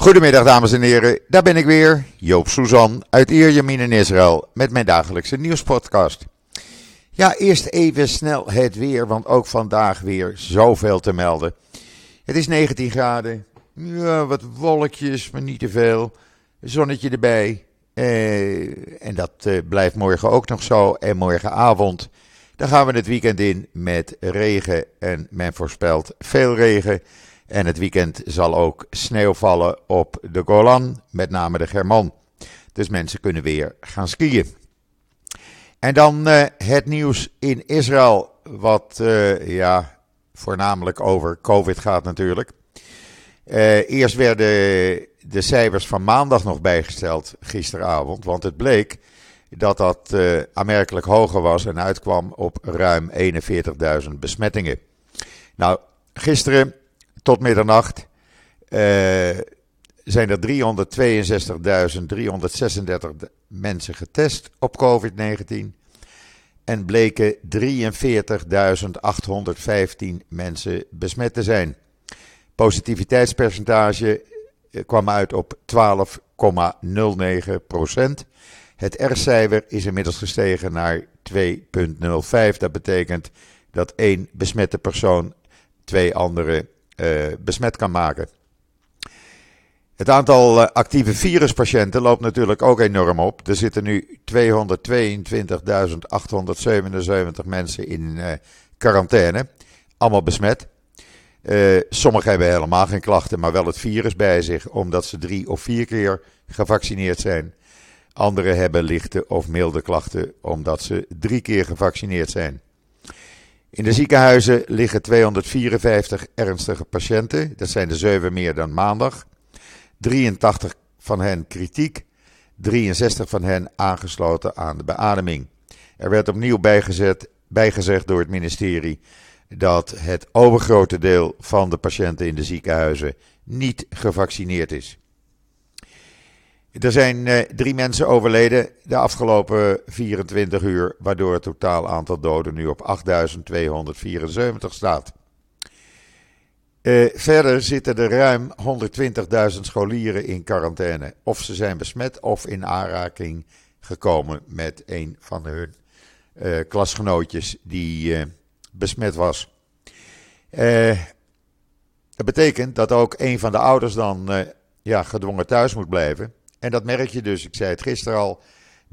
Goedemiddag dames en heren, daar ben ik weer, Joop Suzan uit Ierjemien in Israël met mijn dagelijkse nieuwspodcast. Ja, eerst even snel het weer, want ook vandaag weer zoveel te melden. Het is 19 graden, ja, wat wolkjes, maar niet te veel. Zonnetje erbij. Eh, en dat eh, blijft morgen ook nog zo. En morgenavond, dan gaan we het weekend in met regen. En men voorspelt veel regen. En het weekend zal ook sneeuw vallen op de Golan, met name de German. Dus mensen kunnen weer gaan skiën. En dan uh, het nieuws in Israël, wat uh, ja, voornamelijk over COVID gaat natuurlijk. Uh, eerst werden de cijfers van maandag nog bijgesteld gisteravond, want het bleek dat dat aanmerkelijk hoger was en uitkwam op ruim 41.000 besmettingen. Nou, gisteren tot middernacht uh, zijn er 362.336 mensen getest op COVID-19 en bleken 43.815 mensen besmet te zijn. Positiviteitspercentage eh, kwam uit op 12,09 procent. Het R-cijfer is inmiddels gestegen naar 2,05. Dat betekent dat één besmette persoon twee andere uh, besmet kan maken. Het aantal uh, actieve viruspatiënten loopt natuurlijk ook enorm op. Er zitten nu 222.877 mensen in uh, quarantaine, allemaal besmet. sommigen hebben helemaal geen klachten, maar wel het virus bij zich, omdat ze drie of vier keer gevaccineerd zijn. Anderen hebben lichte of milde klachten, omdat ze drie keer gevaccineerd zijn. In de ziekenhuizen liggen 254 ernstige patiënten. Dat zijn er 7 meer dan maandag. 83 van hen kritiek. 63 van hen aangesloten aan de beademing. Er werd opnieuw bijgezet, bijgezegd door het ministerie dat het overgrote deel van de patiënten in de ziekenhuizen niet gevaccineerd is. Er zijn eh, drie mensen overleden de afgelopen 24 uur, waardoor het totaal aantal doden nu op 8274 staat. Uh, verder zitten er ruim 120.000 scholieren in quarantaine. Of ze zijn besmet of in aanraking gekomen met een van hun uh, klasgenootjes die besmet was. dat betekent dat ook een van de ouders dan ja, gedwongen thuis moet blijven. En dat merk je dus, ik zei het gisteren al,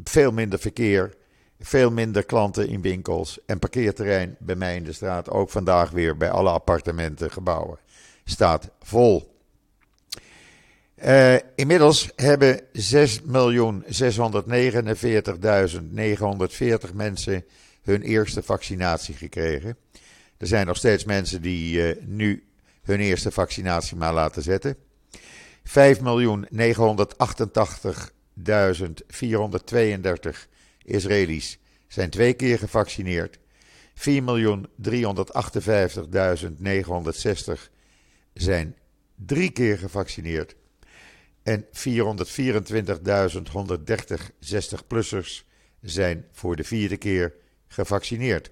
veel minder verkeer, veel minder klanten in winkels en parkeerterrein bij mij in de straat, ook vandaag weer bij alle appartementen, gebouwen, staat vol. Uh, inmiddels hebben 6.649.940 mensen hun eerste vaccinatie gekregen. Er zijn nog steeds mensen die uh, nu hun eerste vaccinatie maar laten zetten. 5.988.432 Israëli's zijn twee keer gevaccineerd. 4.358.960 zijn drie keer gevaccineerd. En 424.130 60-plussers zijn voor de vierde keer gevaccineerd.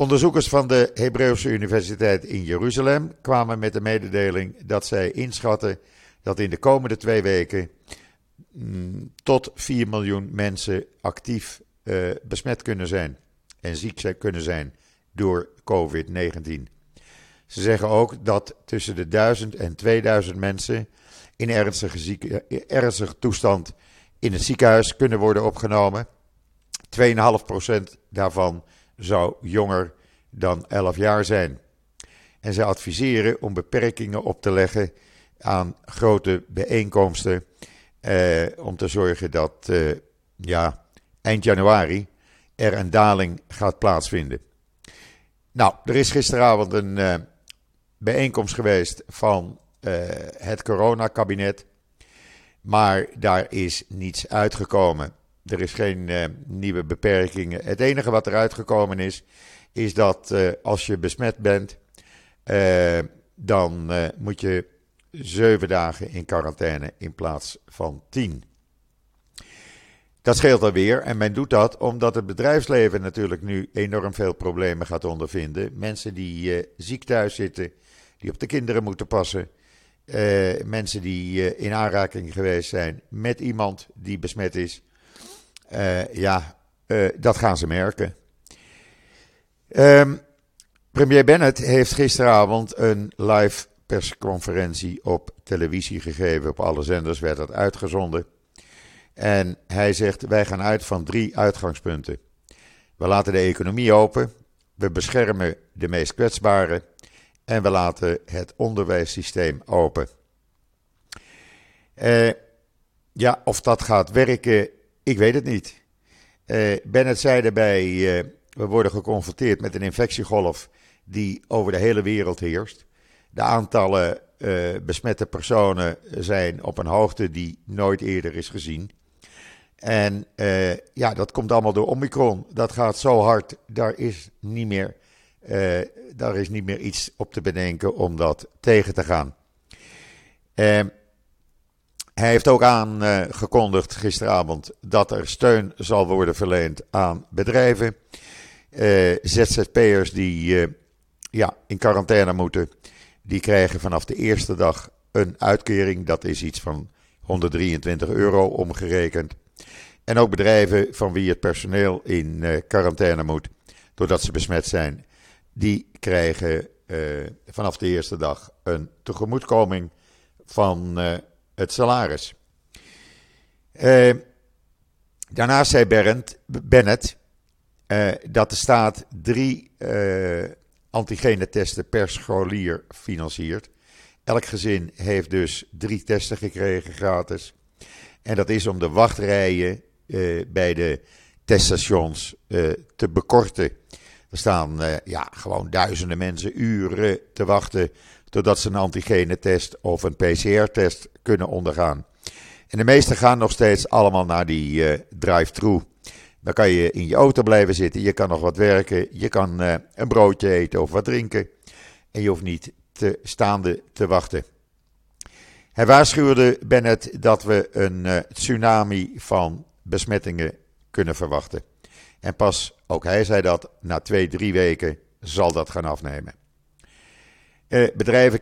Onderzoekers van de Hebreeuwse Universiteit in Jeruzalem kwamen met de mededeling dat zij inschatten dat in de komende twee weken mm, tot 4 miljoen mensen actief uh, besmet kunnen zijn en ziek kunnen zijn door COVID-19. Ze zeggen ook dat tussen de 1000 en 2000 mensen in ernstige, ernstige toestand in het ziekenhuis kunnen worden opgenomen. 2,5% daarvan zou jonger dan 11 jaar zijn. En ze adviseren om beperkingen op te leggen aan grote bijeenkomsten. Eh, om te zorgen dat eh, ja, eind januari er een daling gaat plaatsvinden. Nou, er is gisteravond een uh, bijeenkomst geweest van uh, het coronakabinet. Maar daar is niets uitgekomen. Er is geen uh, nieuwe beperkingen. Het enige wat eruit gekomen is, is dat uh, als je besmet bent, uh, dan moet je zeven dagen in quarantaine in plaats van tien. Dat scheelt alweer en men doet dat omdat het bedrijfsleven natuurlijk nu enorm veel problemen gaat ondervinden. Mensen die ziek thuis zitten, die op de kinderen moeten passen, mensen die in aanraking geweest zijn met iemand die besmet is. Ja, dat gaan ze merken. Um, premier Bennett heeft gisteravond een live persconferentie op televisie gegeven. Op alle zenders werd dat uitgezonden. En hij zegt: Wij gaan uit van drie uitgangspunten. We laten de economie open, we beschermen de meest kwetsbaren en we laten het onderwijssysteem open. Eh, ja, of dat gaat werken, ik weet het niet. Eh, Bennett zei erbij: uh, we worden geconfronteerd met een infectiegolf die over de hele wereld heerst. De aantallen uh, besmette personen zijn op een hoogte die nooit eerder is gezien. En uh, ja, dat komt allemaal door Omicron. Dat gaat zo hard, daar is niet meer, uh, daar is niet meer iets op te bedenken om dat tegen te gaan. Hij heeft ook aangekondigd gisteravond dat er steun zal worden verleend aan bedrijven. ZZP'ers die ja, in quarantaine moeten, die krijgen vanaf de eerste dag een uitkering. Dat is iets van 123 euro omgerekend. En ook bedrijven van wie het personeel in quarantaine moet, doordat ze besmet zijn, die krijgen vanaf de eerste dag een tegemoetkoming van het salaris. daarnaast zei Berend, Bennett dat de staat drie antigene-testen per scholier financiert. Elk gezin heeft dus drie testen gekregen gratis. En dat is om de wachtrijen uh, bij de teststations uh, te bekorten. Er staan uh, ja, gewoon duizenden mensen uren te wachten totdat ze een antigene-test of een PCR-test kunnen ondergaan. En de meesten gaan nog steeds allemaal naar die drive-thru. Dan kan je in je auto blijven zitten, je kan nog wat werken, je kan uh, een broodje eten of wat drinken. En je hoeft niet te staande te wachten. Hij waarschuwde Bennett dat we een uh, tsunami van besmettingen kunnen verwachten. En pas, ook hij zei dat, na twee, drie weken zal dat gaan afnemen. Uh, bedrijven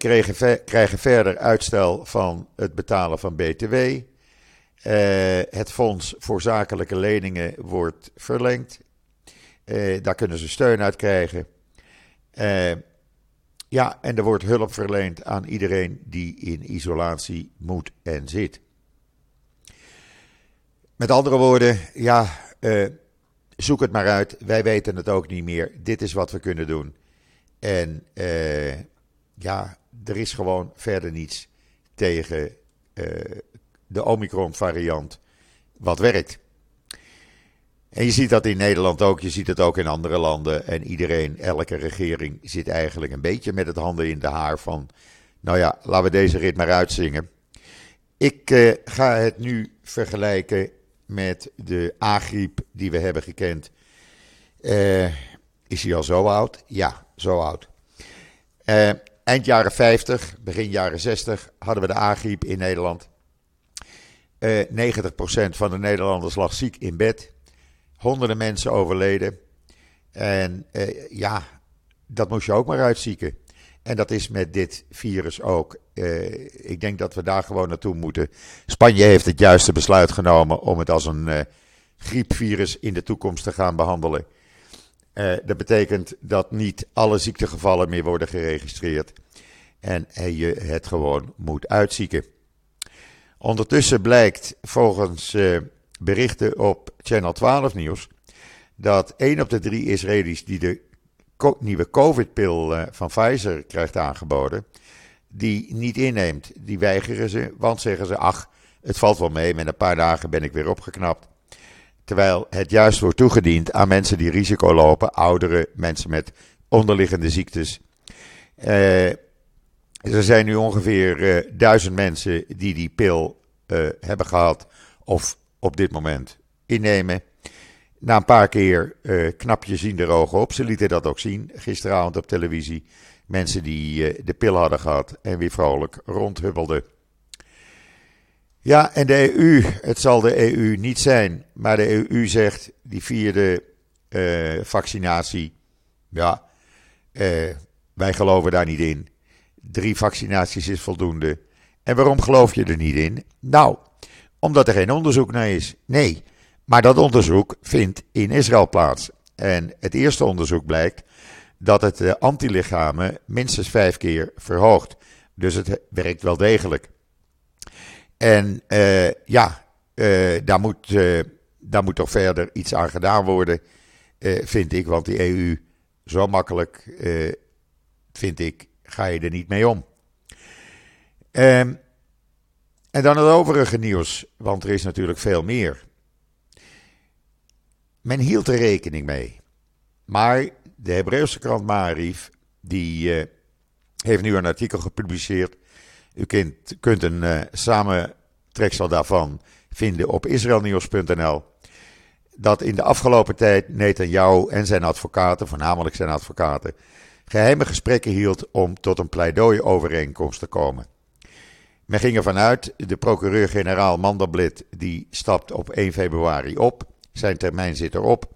krijgen verder uitstel van het betalen van BTW. Uh, het fonds voor zakelijke leningen wordt verlengd. Uh, daar kunnen ze steun uit krijgen. Uh, ja, en er wordt hulp verleend aan iedereen die in isolatie moet en zit. Met andere woorden, ja, zoek het maar uit. Wij weten het ook niet meer. Dit is wat we kunnen doen. En ja, er is gewoon verder niets tegen de Omicron-variant wat werkt. En je ziet dat in Nederland ook, je ziet het ook in andere landen. En iedereen, elke regering zit eigenlijk een beetje met het handen in de haar van... Nou ja, laten we deze rit maar uitzingen. Ik eh, ga het nu vergelijken met de A-griep die we hebben gekend. Uh, is hij al zo oud? Ja, zo oud. Uh, eind jaren 50, begin jaren 60 hadden we de A-griep in Nederland. Uh, eh, 90% van de Nederlanders lag ziek in bed. Honderden mensen overleden. En uh, ja, dat moest je ook maar uitzieken. En dat is met dit virus ook. Uh, ik denk dat we daar gewoon naartoe moeten. Spanje heeft het juiste besluit genomen om het als een griepvirus in de toekomst te gaan behandelen. Dat betekent dat niet alle ziektegevallen meer worden geregistreerd. En je het gewoon moet uitzieken. Ondertussen blijkt volgens uh, berichten op Channel 12 Nieuws dat 1 op de 3 Israëli's die de nieuwe COVID-pil uh, van Pfizer krijgt aangeboden, die niet inneemt. Die weigeren ze, want zeggen ze: ach, het valt wel mee, met een paar dagen ben ik weer opgeknapt. Terwijl het juist wordt toegediend aan mensen die risico lopen, ouderen, mensen met onderliggende ziektes. Uh, er zijn nu ongeveer uh, duizend mensen die die pil uh, hebben gehad of op dit moment innemen. Na een paar keer knap je zien de ogen op. Ze lieten dat ook zien gisteravond op televisie. Mensen die de pil hadden gehad en weer vrolijk rondhubbelden. Ja, en de EU, het zal de EU niet zijn, maar de EU zegt die vierde vaccinatie, ja, wij geloven daar niet in. Drie vaccinaties is voldoende. En waarom geloof je er niet in? Nou, omdat er geen onderzoek naar is. Nee, maar dat onderzoek vindt in Israël plaats. En het eerste onderzoek blijkt dat het de antilichamen minstens vijf keer verhoogt. Dus het werkt wel degelijk. En uh, ja, uh, daar, moet, uh, daar moet toch verder iets aan gedaan worden, vind ik. Want die EU, zo makkelijk, vind ik, ga je er niet mee om. Um, en dan het overige nieuws, want er is natuurlijk veel meer. Men hield er rekening mee. Maar de Hebreeuwse krant Marif, die heeft nu een artikel gepubliceerd. U kunt, een uh, samentreksel daarvan vinden op israelnieuws.nl. Dat in de afgelopen tijd Netanyahu en zijn advocaten, voornamelijk zijn advocaten, geheime gesprekken hield om tot een pleidooi-overeenkomst te komen. Men ging ervan uit, de procureur-generaal Mandelblit die stapt op 1 februari op. Zijn termijn zit erop.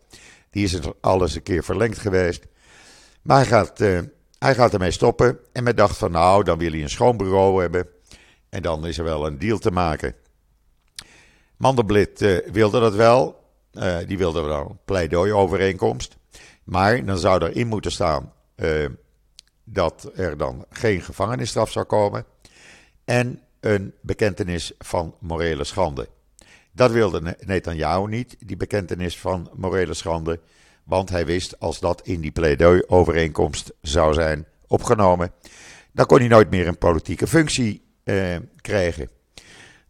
Die is alles een keer verlengd geweest. Maar hij gaat, uh, hij gaat ermee stoppen. En men dacht van nou, dan wil hij een schoon bureau hebben. En dan is er wel een deal te maken. Mandelblit uh, wilde dat wel. Uh, die wilde wel een pleidooi-overeenkomst. Maar dan zou erin moeten staan dat er dan geen gevangenisstraf zou komen en een bekentenis van morele schande. Dat wilde Netanyahu niet, die bekentenis van morele schande, want hij wist als dat in die pleidooi-overeenkomst zou zijn opgenomen, dan kon hij nooit meer een politieke functie eh, krijgen.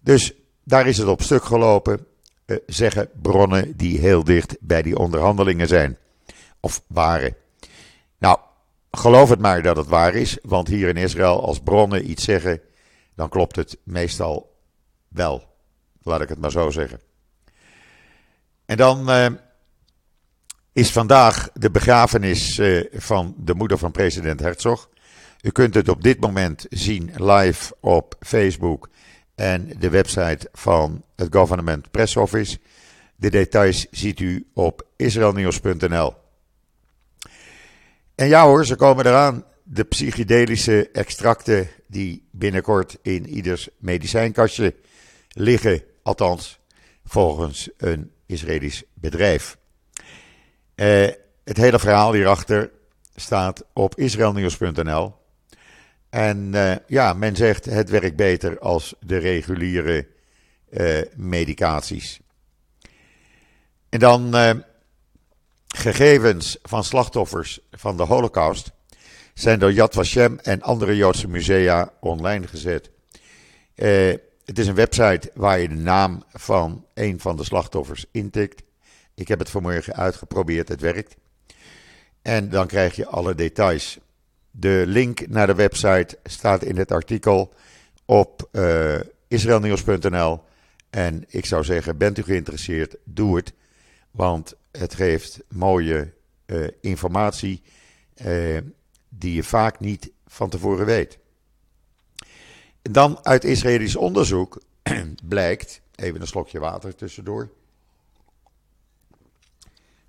Dus daar is het op stuk gelopen, eh, zeggen bronnen die heel dicht bij die onderhandelingen zijn, of waren. Nou, geloof het maar dat het waar is, want hier in Israël, als bronnen iets zeggen dan klopt het meestal wel. Laat ik het maar zo zeggen. En dan uh, is vandaag de begrafenis uh, van de moeder van president Herzog. U kunt het op dit moment zien live op Facebook en de website van het Government Press Office. De details ziet u op israelnieuws.nl. En ja hoor, ze komen eraan de psychedelische extracten die binnenkort in ieders medicijnkastje liggen, althans volgens een Israëlisch bedrijf. Uh, het hele verhaal hierachter staat op israelnieuws.nl. En uh, ja, men zegt het werkt beter als de reguliere uh, medicaties. En dan gegevens van slachtoffers van de Holocaust zijn door Yad Vashem en andere Joodse musea online gezet. Het is een website waar je de naam van een van de slachtoffers intikt. Ik heb het vanmorgen uitgeprobeerd, het werkt. En dan krijg je alle details. De link naar de website staat in het artikel op uh, israelnieuws.nl. En ik zou zeggen, bent u geïnteresseerd, doe het. Want het geeft mooie uh, informatie die je vaak niet van tevoren weet. Dan uit Israëlisch onderzoek blijkt, even een slokje water tussendoor,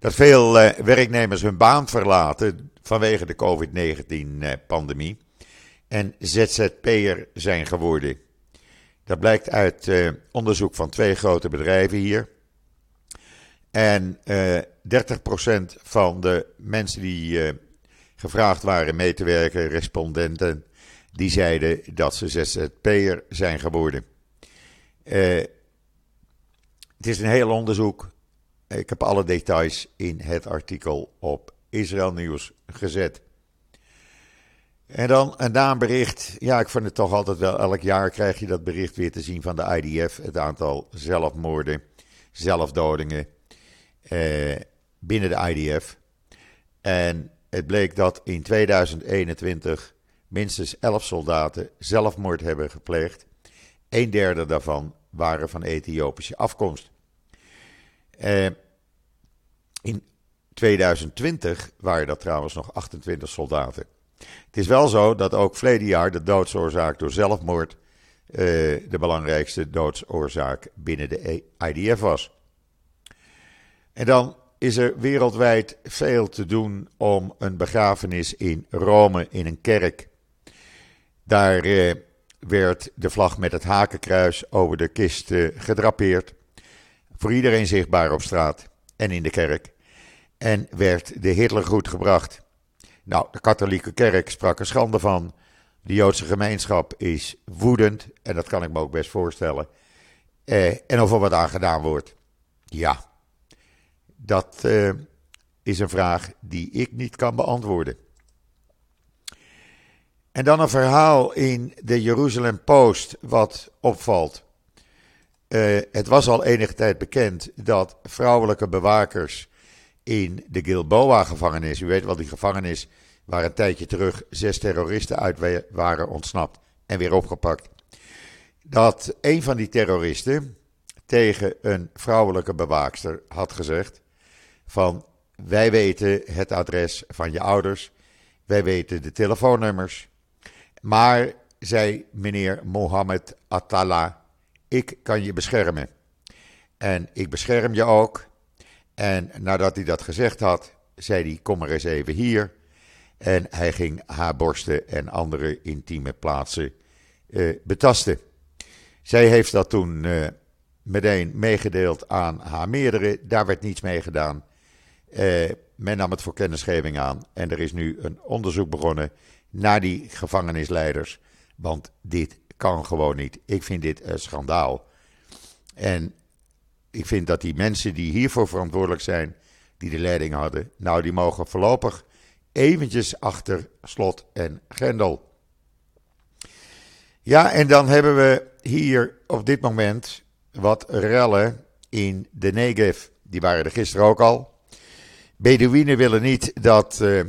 dat veel uh, werknemers hun baan verlaten vanwege de COVID-19-pandemie en ZZP'er zijn geworden. Dat blijkt uit uh, onderzoek van twee grote bedrijven hier. En uh, eh, 30% van de mensen die gevraagd waren mee te werken, respondenten, die zeiden dat ze ZZP'er zijn geworden. Het is een heel onderzoek. Ik heb alle details in het artikel op Israël Nieuws gezet. En dan een naambericht. Ja, ik vind het toch altijd wel. Elk jaar krijg je dat bericht weer te zien van de IDF. Het aantal zelfmoorden, zelfdodingen eh, binnen de IDF. En het bleek dat in 2021 minstens 11 soldaten zelfmoord hebben gepleegd. Een derde daarvan waren van Ethiopische afkomst. Eh, in 2020 waren dat trouwens nog 28 soldaten. Het is wel zo dat ook verleden jaar de doodsoorzaak door zelfmoord eh, de belangrijkste doodsoorzaak binnen de IDF was. En dan is er wereldwijd veel te doen om een begrafenis in Rome in een kerk. Daar eh, werd de vlag met het hakenkruis over de kist gedrapeerd. Voor iedereen zichtbaar op straat en in de kerk. En werd de Hitler goed gebracht. Nou, de katholieke kerk sprak er schande van. De Joodse gemeenschap is woedend. En dat kan ik me ook best voorstellen. Eh, en of er wat aan gedaan wordt. Ja, dat eh, is een vraag die ik niet kan beantwoorden. En dan een verhaal in de Jeruzalem Post wat opvalt. Uh, het was al enige tijd bekend dat vrouwelijke bewakers in de Gilboa-gevangenis, u weet wel, die gevangenis waar een tijdje terug zes terroristen uit waren ontsnapt en weer opgepakt, dat een van die terroristen tegen een vrouwelijke bewaakster had gezegd van wij weten het adres van je ouders, wij weten de telefoonnummers, maar, zei meneer Mohammed Attallah, ik kan je beschermen. En ik bescherm je ook. En nadat hij dat gezegd had, zei hij: Kom maar eens even hier. En hij ging haar borsten en andere intieme plaatsen uh, betasten. Zij heeft dat toen uh, meteen meegedeeld aan haar meerdere. Daar werd niets mee gedaan. Uh, men nam het voor kennisgeving aan. En er is nu een onderzoek begonnen naar die gevangenisleiders. Want dit kan gewoon niet. Ik vind dit een schandaal. En ik vind dat die mensen die hiervoor verantwoordelijk zijn, die de leiding hadden, nou die mogen voorlopig eventjes achter slot en grendel. Ja, en dan hebben we hier op dit moment wat rellen in de Negev. Die waren er gisteren ook al. Bedouinen willen niet dat uh,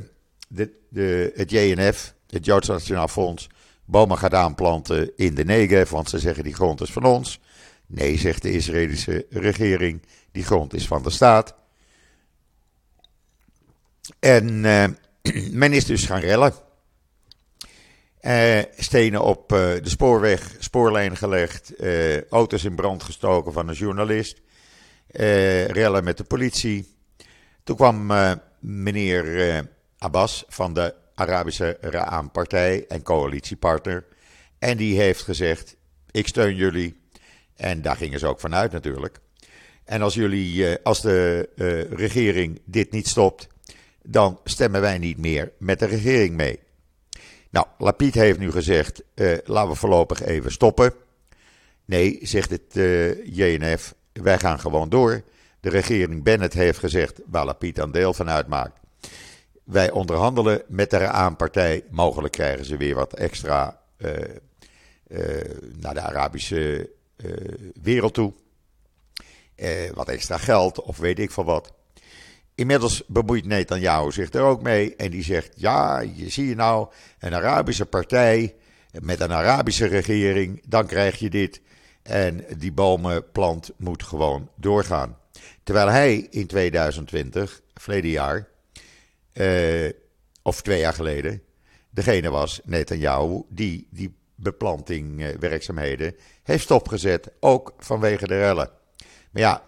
de, de, het JNF, het Joods Nationaal Fonds, bomen gaat aanplanten in de Negev, want ze zeggen die grond is van ons. Nee, zegt de Israëlische regering, die grond is van de staat. En uh, men is dus gaan rellen. Uh, stenen op uh, de spoorweg, spoorlijn gelegd, auto's in brand gestoken van een journalist, rellen met de politie. Toen kwam meneer Abbas van de Arabische Ra'am-partij en coalitiepartner. En die heeft gezegd: Ik steun jullie. En daar gingen ze ook vanuit natuurlijk. En als, jullie, eh, als de uh, regering dit niet stopt, dan stemmen wij niet meer met de regering mee. Nou, Lapid heeft nu gezegd: uh, laten we voorlopig even stoppen. Nee, zegt het JNF, wij gaan gewoon door. De regering Bennett heeft gezegd waar Lapid dan deel van uitmaakt. Wij onderhandelen met de aanpartij. Mogelijk krijgen ze weer wat extra uh, uh, naar de Arabische uh, wereld toe. wat extra geld of weet ik van wat. Inmiddels bemoeit Netanyahu zich er ook mee. En die zegt: Ja, je zie je nou, een Arabische partij met een Arabische regering, dan krijg je dit. En die bomenplant moet gewoon doorgaan. Terwijl hij in 2020, verleden jaar, uh, of twee jaar geleden, degene was Netanyahu die die beplantingwerkzaamheden heeft stopgezet, ook vanwege de rellen. Maar ja,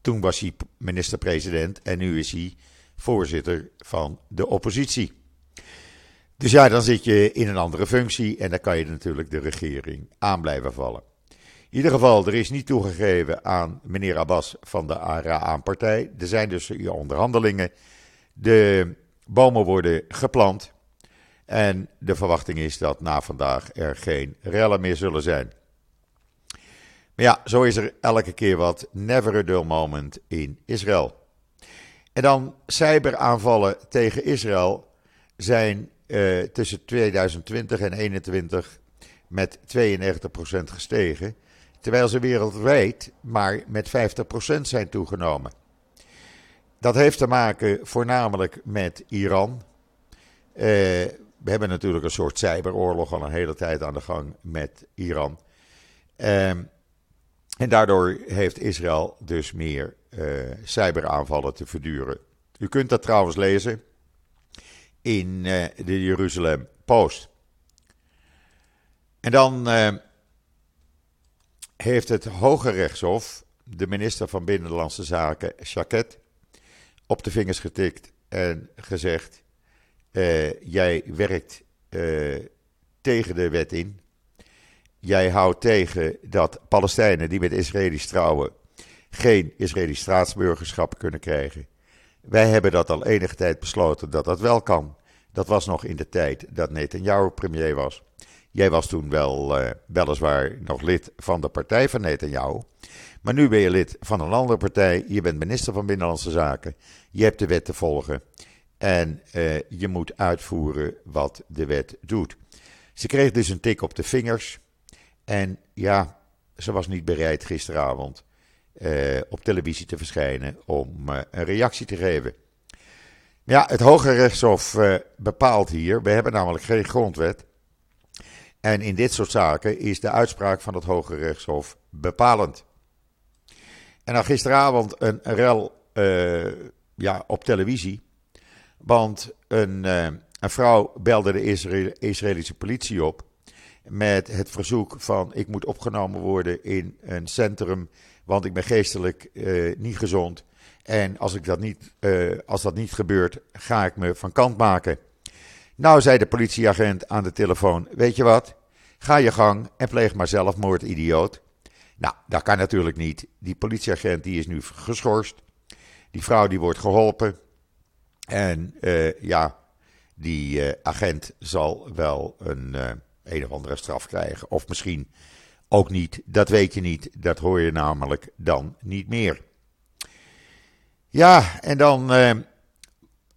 toen was hij minister-president en nu is hij voorzitter van de oppositie. Dus ja, dan zit je in een andere functie en dan kan je natuurlijk de regering aan blijven vallen. In ieder geval, er is niet toegegeven aan meneer Abbas van de ARA-partij. Er zijn dus onderhandelingen. De Bomen worden geplant. En de verwachting is dat na vandaag er geen rellen meer zullen zijn. Maar ja, zo is er elke keer wat never a dull moment in Israël. En dan cyberaanvallen tegen Israël zijn uh, tussen 2020 en 2021 met 92% gestegen. Terwijl ze wereldwijd maar met 50% zijn toegenomen. Dat heeft te maken voornamelijk met Iran. Uh, we hebben natuurlijk een soort cyberoorlog al een hele tijd aan de gang met Iran. Uh, en daardoor heeft Israël dus meer uh, cyberaanvallen te verduren. U kunt dat trouwens lezen in de Jeruzalem Post. En dan heeft het Hoge Rechtshof de minister van Binnenlandse Zaken, Shaket, op de vingers getikt en gezegd: uh, jij werkt uh, tegen de wet in. jij houdt tegen dat Palestijnen die met Israëli's trouwen geen Israëlisch staatsburgerschap kunnen krijgen. Wij hebben dat al enige tijd besloten dat dat wel kan. Dat was nog in de tijd dat Netanyahu premier was. Jij was toen wel, uh, weliswaar nog lid van de partij van Netanyahu. Maar nu ben je lid van een andere partij. Je bent minister van Binnenlandse Zaken. Je hebt de wet te volgen. En uh, je moet uitvoeren wat de wet doet. Ze kreeg dus een tik op de vingers. En ja, ze was niet bereid gisteravond uh, op televisie te verschijnen om uh, een reactie te geven. Ja, het Hoge Rechtshof bepaalt hier, we hebben namelijk geen grondwet. En in dit soort zaken is de uitspraak van het Hoge Rechtshof bepalend. En dan gisteravond een rel ja, op televisie. Want een, een vrouw belde de Israëlische politie op met het verzoek van ik moet opgenomen worden in een centrum, want ik ben geestelijk uh, niet gezond. En als, ik dat niet, als dat niet gebeurt, ga ik me van kant maken. Nou, zei de politieagent aan de telefoon: Weet je wat? Ga je gang en pleeg maar zelfmoord, idioot. Nou, dat kan natuurlijk niet. Die politieagent die is nu geschorst. Die vrouw die wordt geholpen. En uh, ja, die uh, agent zal wel een een of andere straf krijgen. Of misschien ook niet, dat weet je niet. Dat hoor je namelijk dan niet meer. Ja, en dan eh,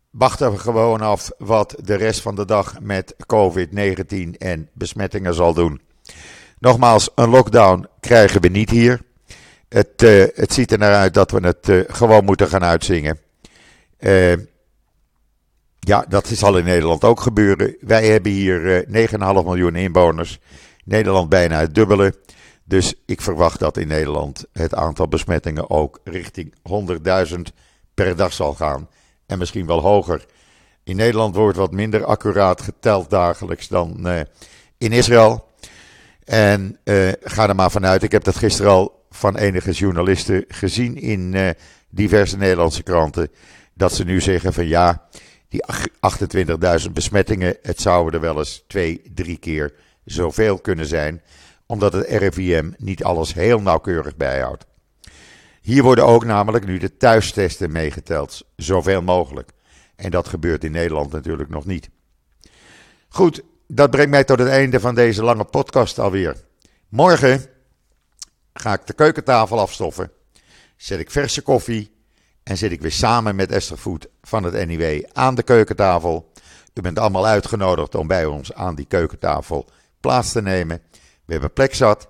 wachten we gewoon af wat de rest van de dag met COVID-19 en besmettingen zal doen. Nogmaals, een lockdown krijgen we niet hier. Het, uh, het ziet er naar uit dat we het uh, gewoon moeten gaan uitzingen. Uh, ja, dat zal in Nederland ook gebeuren. Wij hebben hier 9,5 eh, miljoen inwoners. Nederland bijna het dubbele. Dus ik verwacht dat in Nederland het aantal besmettingen ook richting 100.000 per dag zal gaan. En misschien wel hoger. In Nederland wordt wat minder accuraat geteld dagelijks dan in Israël. En uh, ga er maar vanuit. Ik heb dat gisteren al van enige journalisten gezien in uh, diverse Nederlandse kranten. Dat ze nu zeggen van ja, die 28.000 besmettingen, het zouden er wel eens twee, drie keer zoveel kunnen zijn, omdat het RIVM niet alles heel nauwkeurig bijhoudt. Hier worden ook namelijk nu de thuistesten meegeteld, zoveel mogelijk. En dat gebeurt in Nederland natuurlijk nog niet. Goed, dat brengt mij tot het einde van deze lange podcast alweer. Morgen ga ik de keukentafel afstoffen, zet ik verse koffie en zit ik weer samen met Esther Voet van het NIW aan de keukentafel. U bent allemaal uitgenodigd om bij ons aan die keukentafel plaats te nemen. We hebben plek zat.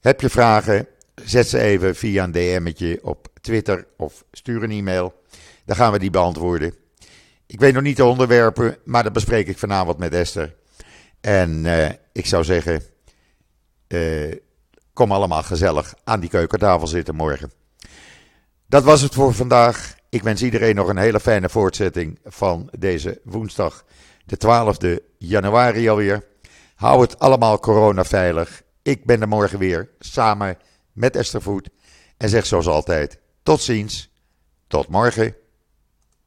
Heb je vragen? Zet ze even via een DM'tje op Twitter of stuur een e-mail. Dan gaan we die beantwoorden. Ik weet nog niet de onderwerpen, maar dat bespreek ik vanavond met Esther. En uh, ik zou zeggen, uh, kom allemaal gezellig aan die keukentafel zitten morgen. Dat was het voor vandaag. Ik wens iedereen nog een hele fijne voortzetting van deze woensdag, de 12e januari alweer. Hou het allemaal corona veilig. Ik ben er morgen weer samen met Esther Voet. En zeg zoals altijd: tot ziens, tot morgen.